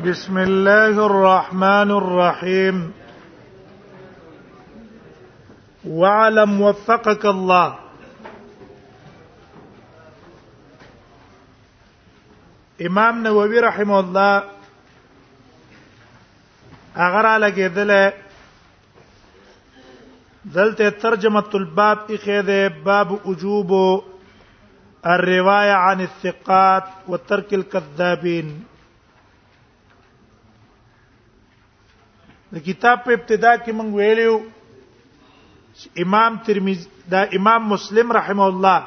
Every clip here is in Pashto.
بسم الله الرحمن الرحيم وعلم وفقك الله امام نووي رحمه الله اگر علی کېدله دلته ترجمه الباب اخی ده باب وجوب الروايه عن الثقات وترك الكذابين د کتاب په ابتدا کې مونږ ویلو امام ترمذی دا امام مسلم رحم الله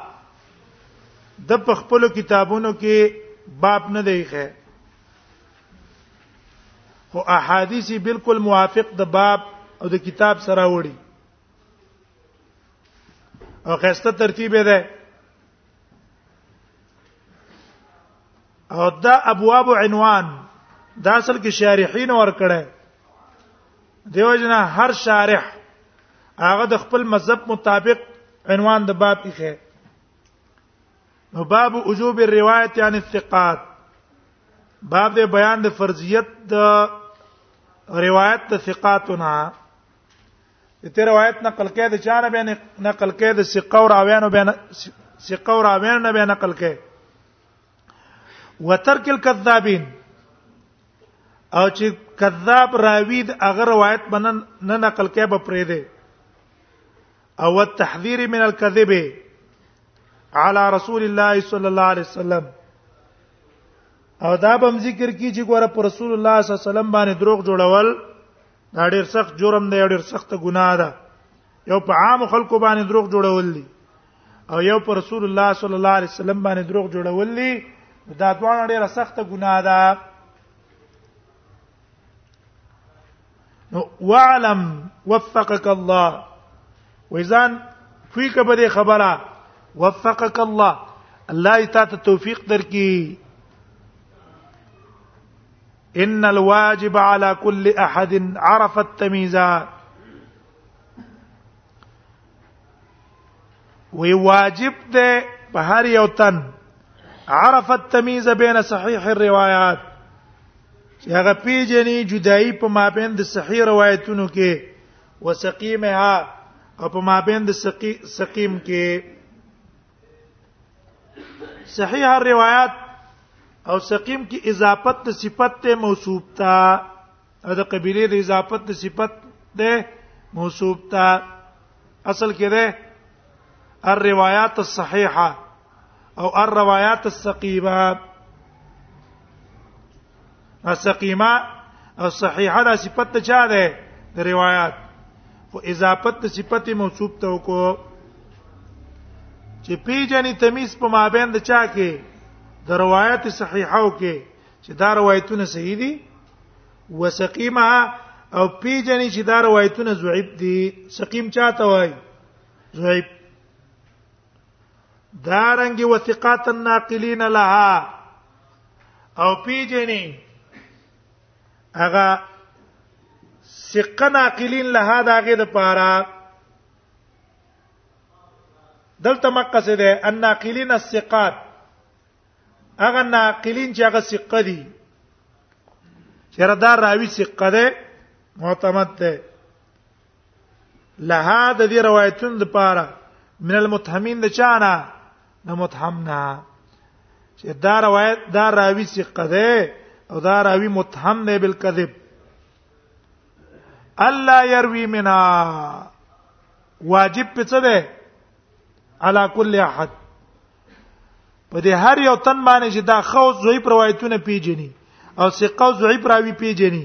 د خپل کتابونو کې باب نه دی ښه خو احادیث بالکل موافق د باب او د کتاب سره وړي او خسته ترتیب ده او دا ابواب عنوان دا اصل کې شارحین ور کړه دیو جنا هر شارح هغه د خپل مذهب مطابق عنوان د باب کې نو باب وجوب الروايه عن الثقات باب د بیان د فرضیت د روایت د ثقاتنا ته روایت نقل کې د چانه به نقل کې د ثقه او راویانو به ثقه او راویانو نه به نقل کې وترک الكذابین او چې کذاب راوی د هغه روایت بنن نه نقل کې به پرې دی او التحذير من الكذب على رسول الله صلى الله عليه وسلم او دا بم ذکر کی چې ګوره پر رسول الله صلی الله علیه وسلم باندې دروغ جوړول دا ډیر سخت جرم دی ډیر سخت ګناه ده یو په عام خلکو باندې دروغ جوړول دي او یو پر رسول الله صلی الله علیه وسلم باندې دروغ جوړول دي دا دوه ډیره سخته ګناه ده واعلم وفقك الله واذا فيك بده خبره وفقك الله الله ایت التوفيق دركي ان الواجب على كل احد عرف التمييز وی واجب ده په هر یو تن عرف التمیز بین صحیح الروایات چې هغه پیجنې جدائی په مابین د صحیح روایتونو کې وسقیمها او په مابین د سقیم کې صحیح الروایات او سقیم کې اضافت صفت ته موصوف تا دا د قبيله د اضافت د صفت ده موصوف تا اصل کې ده الروايات الصحيحه او الروايات السقيمه السقيمه او صحيحه د صفت ته چا ده د روایت خو اضافت د صفت موصوف ته وکړو چې پیجنې تمیز په مابین د چا کې د روایت صحیحه او کې چې دا روایتونه صحیح دي وسقیمه او پیجنې چې دا روایتونه ضعیف دي سقیم چاته وای ضعیف دارنګ وثقات الناقلین لها او پیجنې هغه ثقه ناقلین لها داګه د پاره دلته مقصد ده الناقلین الثقات هغه ناقلین چې هغه ثقه دي چیرې دا راوی ثقه ده معتمد ده لها د دې روایتونو لپاره من المتهمین د چانه د متهمنا چې دا روایت دا راوی ثقه ده او دا راوی متهم نه بالکذب الله يروي منا واجب په څه ده علا کل احد په دې هر یو تن باندې چې دا خو ضعیف روایتونه پیژني او ثقه او ضعیف راوی پیژني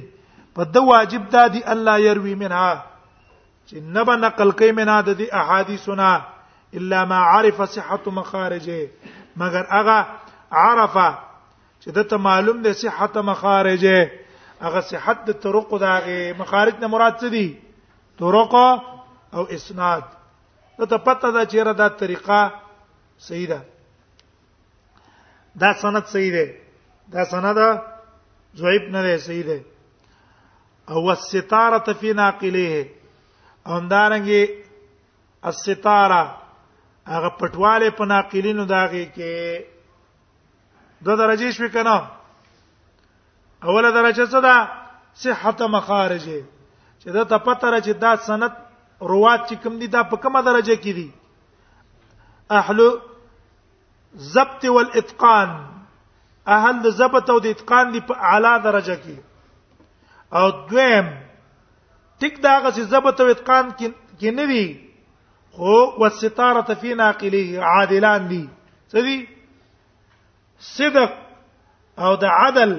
په د واجب دا دی الله يروي منها چې نه به نقل کوي منها د دې احادیثنا الا ما عرف صحه مخارجه مگر هغه عرفه چې د ته معلوم دي صحت مخارجه هغه صحت د طرق داغه مخارج نه مراد څه دي طرق او اسناد نو ته پته دا چیرې دا طریقه صحیح ده دا سند صحیح ده دا سند ضعیف نه ده صحیح ده او الستاره فی ناقله همدارنګه الستاره هغه پټواله په ناقلینو داږي کې دو درجه شوي کنه اوله درجه څه ده صحت مخارج چې دا ته پته را چې دا سند روات چې کوم دي دا په کومه درجه کې دي اهل ضبط والاتقان اهل د ضبط او د اتقان دی په اعلی درجه کې او دویم ټیک دا غس ضبط او اتقان کې نه وی خو والستاره فی ناقله عادلان دي څه دي صدق او د عدل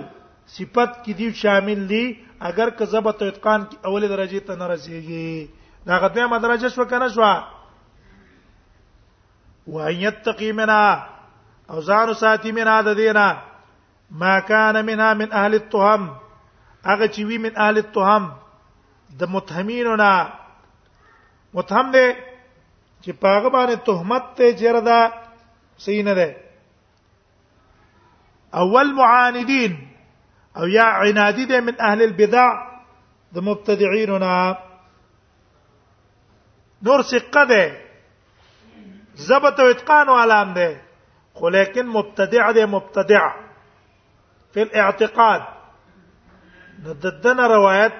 صفت کې دی شامل دي اگر که ضبط او اتقان کې اولې درجه ته نه رسیږي دا غته مدرجه شو کنه شو وان يتقي منا او ځان ساتي منا د دینه ما کان منها من اهل التهم هغه چې وی من اهل التهم د متهمینونه متهم دی چې پاغه باندې تهمت ته جردا سینه ده او والمعاندين او يا عنادی دي من اهل البدع د مبتدعين نور ثقه ده ضبط او اتقان او علام ده خو لیکن مبتدع ده مبتدع فی الاعتقاد نددنا روایت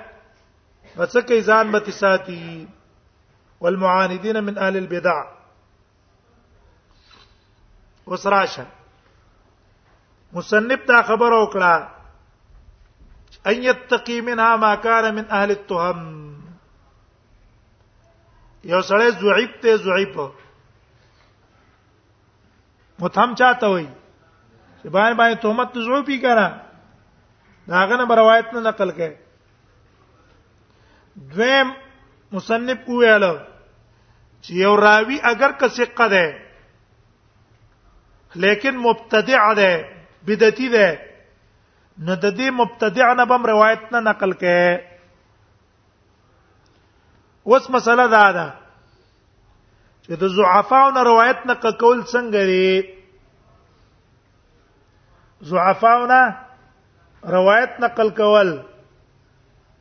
فسکی ځان به ساتي والمعاندين من اهل البدع وسراشه مصنف دا خبر او کړه ان يتقي منها ما كان من اهل التهم یو سړی زعیب ته زعیب متهم چاته وای چې باندې باندې تهمت زعیب پی کړه داغه نه روایت نه نقل کړي دویم مصنف ویل چې یو راوی اگر که ثقه ده لیکن مبتدع ده بدعتي ده نو د دې مبتدع نه بم روایت نه نقل کړي اوس مسله دا ده چې د ضعفاو نه روایت نه کول څنګه دي ضعفاو نه روایت نقل کول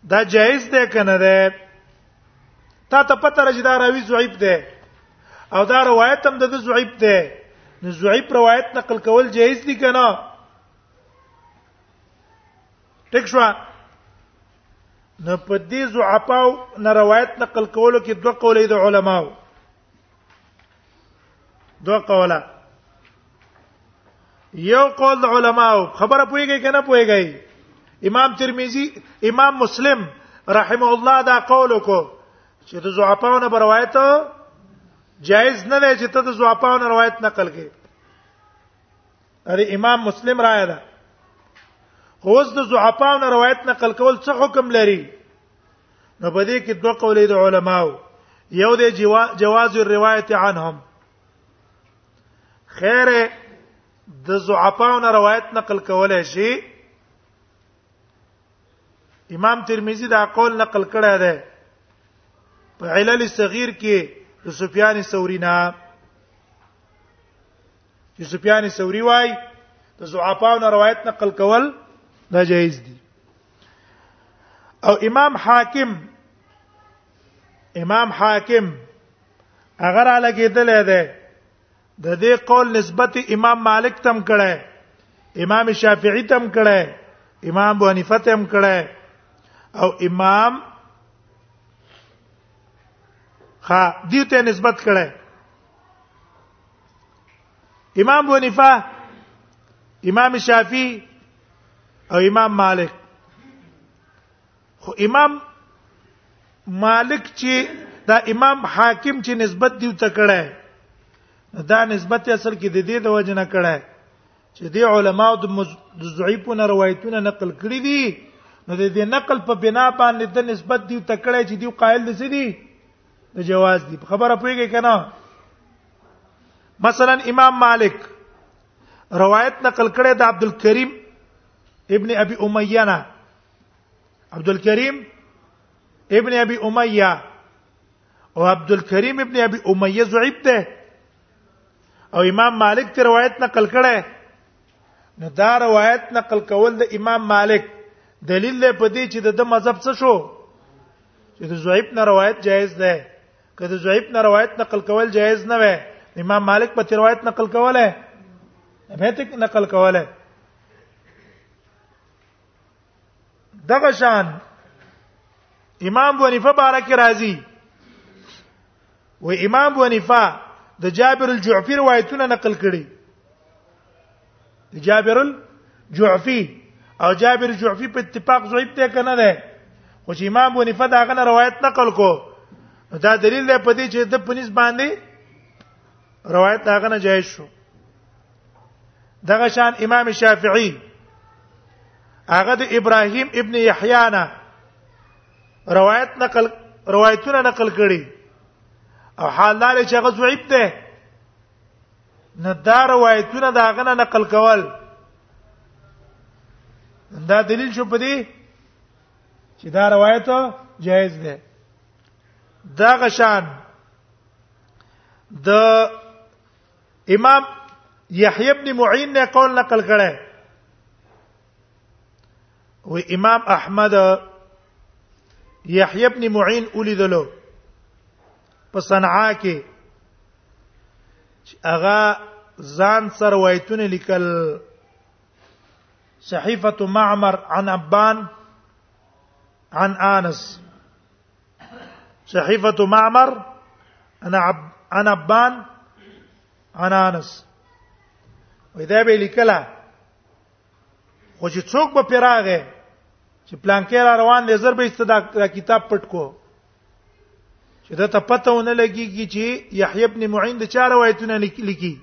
دا جایز ده کنه ده تا ته پته راځي دا راوی ضعیف ده او دا روایت هم د ضعیف ده نو ضعیف روایت نقل کول جایز دي کنه ټیک شو نو په دې ضعفاو نه روایت نقل کولو کې دوه قولې د علماو دو قولا یو قول د علماو خبره پويږي کنه پويږي امام ترمذی امام مسلم رحمه الله دا قول کو چې د زعفاونه پر روایت جائز نه دی چې ته د زعفاونه روایت نقل کړي اره امام مسلم راي ده اوس د زعفاونه روایت نقل کول څه حکم لري نو په دې کې دوه قولې د علماو یو د جواز الروایت عنهم خیر د ضعفاو نه روایت نقل کولای شي امام ترمذی دا قول نقل کړی دی په علل صغیر کې د سفیان ثوری نه چې سفیان ثوری وای د ضعفاو نه روایت نقل کول دا جایز دي او امام حاکم امام حاکم اگر علاګیدل دی د دې قول نسبت امام مالک تم کړه امام شافعی تم کړه امام ابو حنیفه تم کړه او امام خا دې ته نسبت کړه امام ابو حنیفه امام شافعی او امام مالک خو امام مالک چې دا امام حاکم چې نسبت دی ته کړه دا نسبت اصل کې د دې د وجه نه کړه چې دی علماو د ضعیفونه روایتونه نقل کړی دي نو د دې نقل په بنا باندې د نسبت دی ته کړه چې دی قائل دي دي د جواز دی خبره پوهیږي کنه مثلا امام مالک روایت نقل کړی د عبد الکریم ابن ابي اميه نه عبد الکریم ابن ابي اميه او عبد الکریم ابن ابي اميه ضعیف ده او امام مالک ته روایت نقل کړی نو دا روایت نقل کول د امام مالک دلیل دی په دې چې د مذهب څه شو چې د ضعیف نه روایت جایز ده که د ضعیف نه روایت نقل کول جایز نه وي امام مالک په روایت نقل کوله به تک نقل کوله دغه شان امام ونیفه بارک راضی و امام ونیفه د جابر الجعفی روایتونه نقل کړي جابر الجعفي او جابر الجعفي په اتفاق ضعیف دی کنه ده خو چې امام بونی فدا غنه روایت نقل کو دا دلیل دی په دې چې د پنځ باندې روایت هغه نه جایز شو دغه شان امام شافعي هغه د ابراهيم ابن يحيى نه روایت نقل روایتونه نقل کړي او حال دار چې هغه ضعیف ده نه دا روایتونه دا غنه نقل کول دا دلیل شو پدې چې دا روایت جایز ده دا غشان د امام یحیی ابن معین نے قول نقل کړه و امام احمد یحیی ابن معین اولیدلو په صنعا کې هغه ځان سره روایتونه لیکل صحيفه معمر عن ابان عن انس صحيفه معمر انا عب عن ابان عن انس واذا به لیکلا خو چې څوک به پیراغه چې پلان کې را روان دي زر به استدا کتاب پټ کو چې دا ته پته ونه لګيږي چې يحيى ابن معين د چا روایتونه لیکي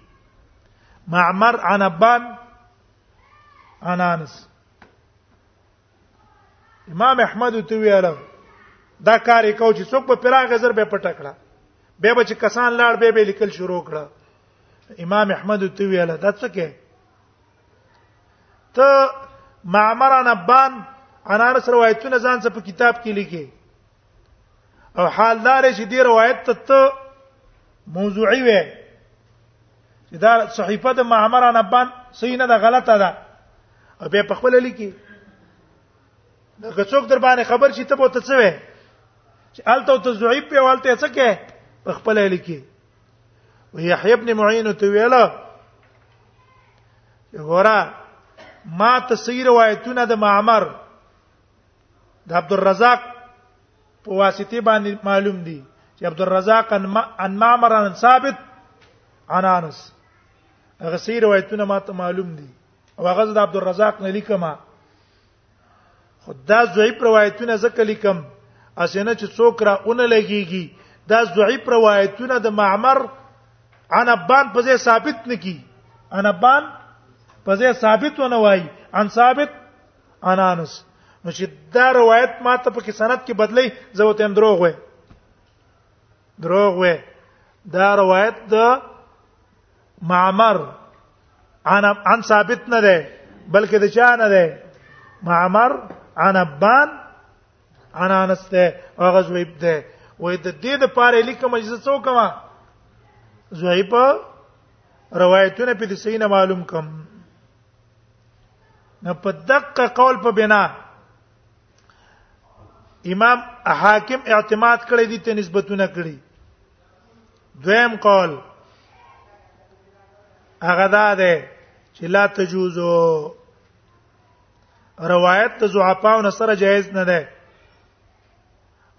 معمر عن ابان عن انس امام احمد تو ویل دا کار کو چې څوک په پراغ غزر به پټ کړه به به چې کسان لاړ به به لیکل شروع کړه امام احمد تو ویل دا څه کې ته معمر عن ابان عن انس روایتونه ځان څخه په کتاب کې لیکي او حال دار چې دی روایت ته موضوعي وي چې دا صحیفه د معمر عن ابان صحیح نه ده غلطه ده او به په خپل لیکي دا څوک در باندې خبر شي ته به ته څه وې چې الته ته ضعیف په والته څه کې په خپل لیکي ويحيى ابن معين ته ویل ګورا ما تصویر روایتونه د معمر د عبد الرزاق په واسطه باندې معلوم دي چې عبد الرزاق ان معمر ان ثابت عن انس هغه سیر روایتونه ما ته معلوم دي او هغه د عبد الرزاق نه لیکما خدا ضعیف روایتونه ذکر لیکم اسنه چې څوک را اون لګيږي دا ضعیف روایتونه د معمر عن ابان په ځای ثابت نکی عن ابان په ځای ثابت ونه وای عن ثابت عن انس نو چې دا روایت ما ته په سند کې بدلی زه وته دروغ وې دروغ وې دا روایت د معمر عن عن ثابت نه ده بلکې د چا نه ده معمر عن ابان عن انس ده هغه زویب ده وې د دې د پاره لیکم چې څه وکما زویب روایتونه په دې سینه معلوم کم نه په دقه قول په بنا امام حاکم اعتماد کړی دي ته نسبتونه کړی دویم قول هغه دا ده چې لا تجوز روایت د زعفاو نه سره جایز نه ده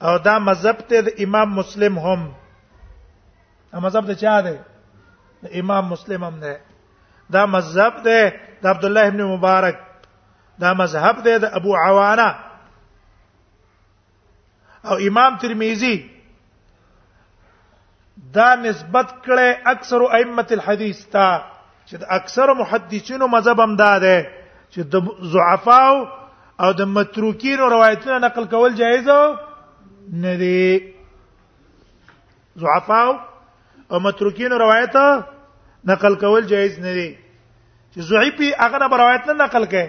او دا مذهب ته د امام مسلم هم مذهب ته چا ده امام مسلم هم ده دا مذهب ده د عبد الله ابن مبارک دا مذهب ده د ابو عوانه او امام ترمذی دا نسبت کړي اکثر ائمه الحديث ته چې د اکثر محدثینو مذهب هم دا ده چې د ضعفاو او د متروکینو روایتونه نقل کول جایز نه دي ضعفاو او متروکینو روایت نقل کول جایز نه دي چې ضعیفي هغه نه روایت نه نقل کړي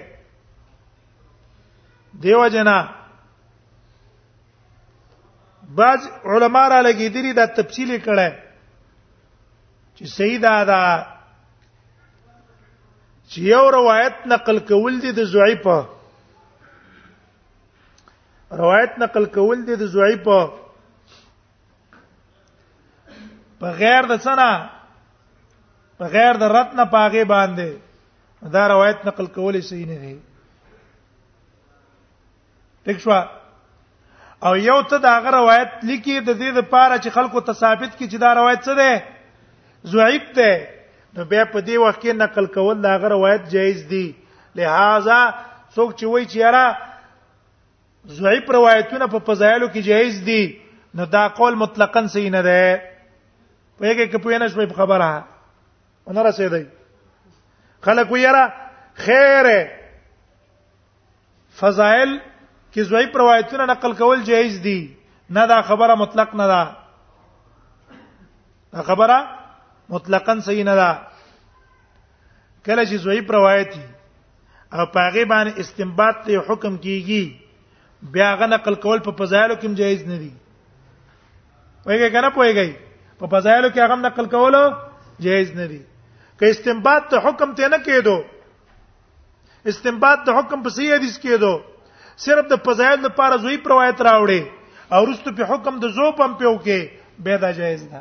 دیو جنا بعض علما را لګیدلی دا تفصیل کړه چې سیدا دا چې یو روایت نقل کول دي د ضعیف روایت نقل کول دي د ضعیف په غیر د سنا په غیر د رد نه پاغه باندې دا روایت نقل کولې صحیح نه دی دښوا او یو ته دا غ روایت لیکي د دې لپاره چې خلکو ته ثابت کی چې دا روایت څه ده ضعیف ده نو بیا په دې وخت کې نقل کول دا غ روایت جایز دی لہذا څوک چې وایي چې یاره ضعیف روایتونه په فضایلو کې جایز دي نو دا قول مطلقاً صحیح نه ده په یوه کې په یوه نشوي خبره ونه رسیدای خلک ویرا خیر فضائل کې زوی روایتونه نقل کول جایز دي نه دا خبره مطلق نه ده دا خبره مطلقاً صحیح نه ده کله چې زوی روایتي او پاغه باندې استنباط ته حکم کیږي بیا غ نقل کول په فضایلو کې جایز نه دي وایي کنه پويږي په فضایلو کې هغه نقل کول جایز نه دي که استنباط ته حکم ته نه کېدو استنباط د حکم په صحیح حدیث کېدو صرف د فضایل لپاره زوی روایت راوړي او رستو په حکم د زو پم پیو کې به دا جایز ده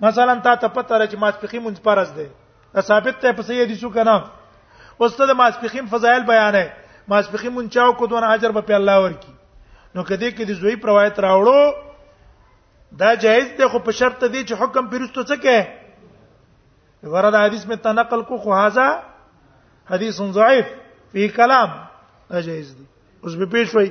مثلا تا ته پته راځي ماسپخیم مونږ پرز دی دا ثابت ته په سید شو کنه اوس ته د ماسپخیم فضایل بیانې ماسپخیم مونږ چاو کو دونه اجر به په الله ورکی نو کدی کې د زوی روایت راوړو دا جایز دی خو په شرط دی چې حکم پیرستو څه کې ورته حدیث می تنقل کو خو هاذا حدیث ضعیف فی کلام دا جایز دی اوس به پیښ وای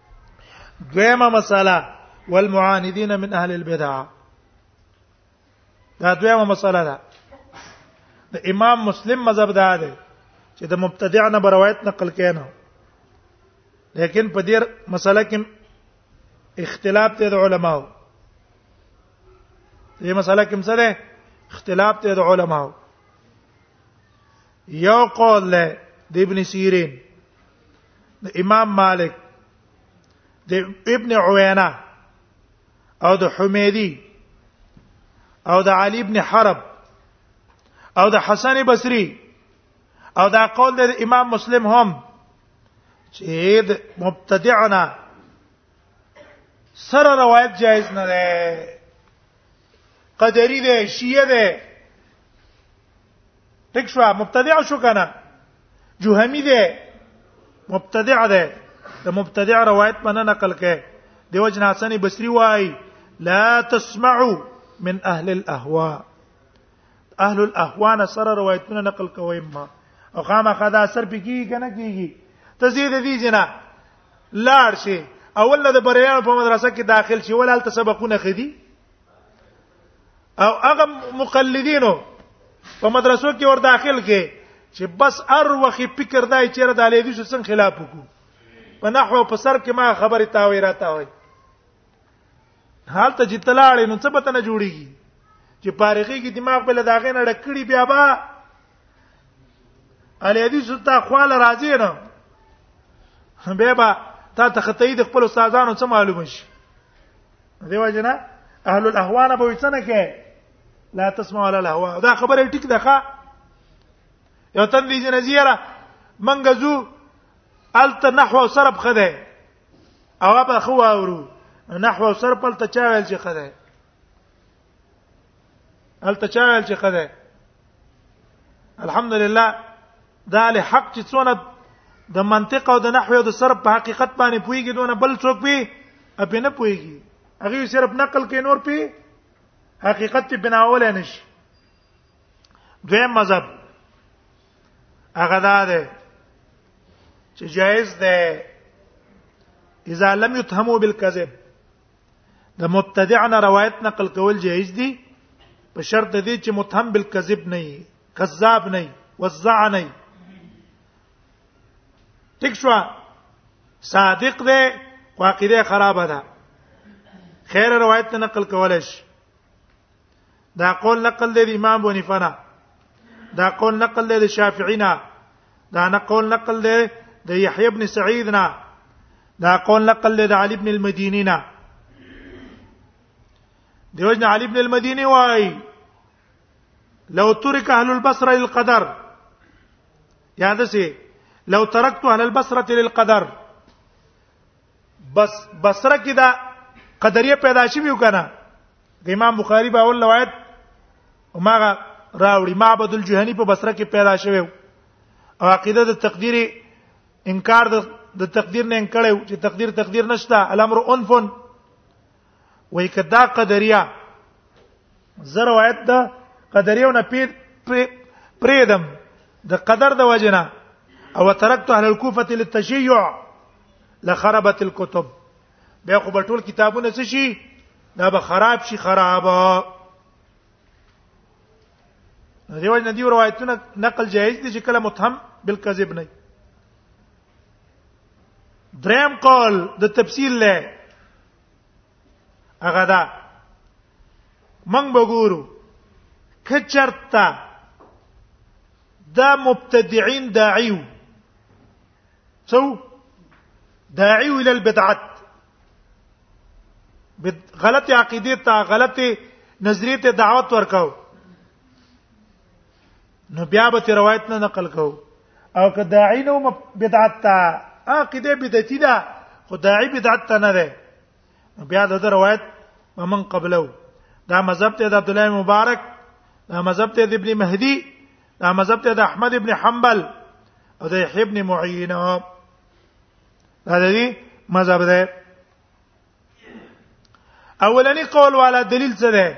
دویمه مساله والمعاندین من اهل البدع دا دویمه مساله ده د امام مسلم مذهب دا دی چې د مبتدع نه روایت نقل کینو لیکن په دې مسله کې اختلاف ته د علماو دې مسله کې څه ده اختلاف ته د علماو یو قول له ابن سیرین د امام مالک د ابن عوینه او د حمیدی او د علی ابن حرب او د حسن بصری او دا قول د امام مسلم هم چې د مبتدعنا سره روایت جایز نه ده قدری ده شیعه ده ټیک شو مبتدع شو کنه جوهمی دی مبتدع دی د مبتدع روایت منه نقل کړي دیو جن حسن بصری وای لا تسمعوا من اهل الاهواء اهل الاهواء سره روایتونه نقل کوي ما او خامخا دا اثر پکې کنه کیږي تزيد دي جنا لاړ شي اول نه د بریان په مدرسه کې داخل شي ولالته سبقونه خدي او هغه مقلدینو په مدرسو کې ور داخل کې چې بس ار وخت فکر دای چې د الیدی شو څنګه خلاف وکړو په نحو په سر کې ما خبره تاوي راته وای حالت چې تلاړې نو څه به تنه جوړیږي چې فارغي کې دماغ بل داغې نه ډکړي بیا با الی حدیث ته خواله راځي نه به با تا ته خطې د خپل استادانو څه معلوم شي دیو جنا اهل الاهوان به وڅنه کې لا تسمع ولا الهوا دا خبره ټیک ده ښا یو تن دې جنزیره منګه زو الت نحو صرف خده او به خو اورو نحو صرف الت چا ویل چې خده هل تچاول چې خده الحمدلله دا له حق چې څونه د منطق او د نحو او د صرف په حقیقت باندې پويږي دونه بل څوک پی اپ نه پويږي هغه صرف نقل کې نور پی حقیقت ته بناول نه شي دویم مذهب هغه دا ده چې جائز ده اذا لم يتهموا بالكذب د مبتدعنا روایت نقل کول جایز دي په شرط دي چې متهم بالکذب نه وي کذاب نه وي وزع نه وي ټیک شو صادق دی واقعي خراب ده خیر روایت نقل کولای شي دا قول نقل دی امام ابو حنیفه نه دا قول نقل دی شافعی نه دا نه قول نقل دی د یحیی ابن سعید نه دا قول نقل دی د علی ابن المدینی نه دیوژن علی ابن المدینی وای لو ترک اهل البصره للقدر یاد سي لو ترکت اهل البصره للقدر بس بصره کې دا قدریه پیدا شوی وکنه د امام بخاری په اول روایت ماغه راوړي معبد الجهنی په بصره کې پیدا شوی او عقیده د تقدیر انکار د تقدیر نه انکړیو چې تقدیر تقدیر نشته الامر انفن وای کدا قدریا زه روایت ده قدریو نه پیر پریدم د قدر د وجنه او ترکت اهل الكوفه للتشيع لخربت الكتب بیا خو به ټول کتابونه څه شي دا به خراب شي خراب دیو نه دی روایتونه نقل جایز دي چې کله متهم بالکذب نه دریم قول د تفصیل له هغه دا من بګورو کچرتا دا مبتدعين داعيو سو داعي الى البدعات غلط عقیده ته غلط نظریه ته دعوت ورکاو نو بیا به روایت نه نقل کو او که داعی نو بدعت تا عقیده بدعتی ده خو داعی بدعت نه ده بیا د روایت ومن قبله دا مذهب ته د عبد الله مبارک دا مذهب ته د ابن مهدی دا مذهب ته د احمد ابن حنبل او د یحیی ابن معین دا د دې مذهب ده اولنی قول والا دلیل څه ده